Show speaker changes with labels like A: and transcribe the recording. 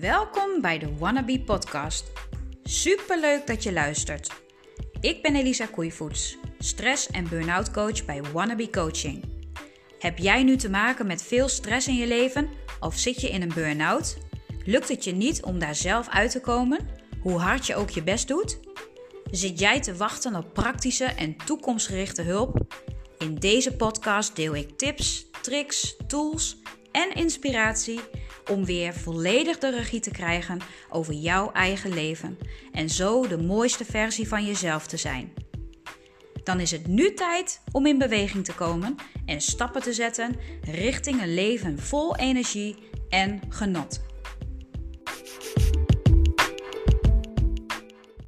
A: Welkom bij de Wannabe Podcast. Superleuk dat je luistert. Ik ben Elisa Koeivoets, stress- en burn-out coach bij Wannabe Coaching. Heb jij nu te maken met veel stress in je leven of zit je in een burn-out? Lukt het je niet om daar zelf uit te komen, hoe hard je ook je best doet? Zit jij te wachten op praktische en toekomstgerichte hulp? In deze podcast deel ik tips, tricks, tools en inspiratie om weer volledig de regie te krijgen over jouw eigen leven en zo de mooiste versie van jezelf te zijn. Dan is het nu tijd om in beweging te komen en stappen te zetten richting een leven vol energie en genot.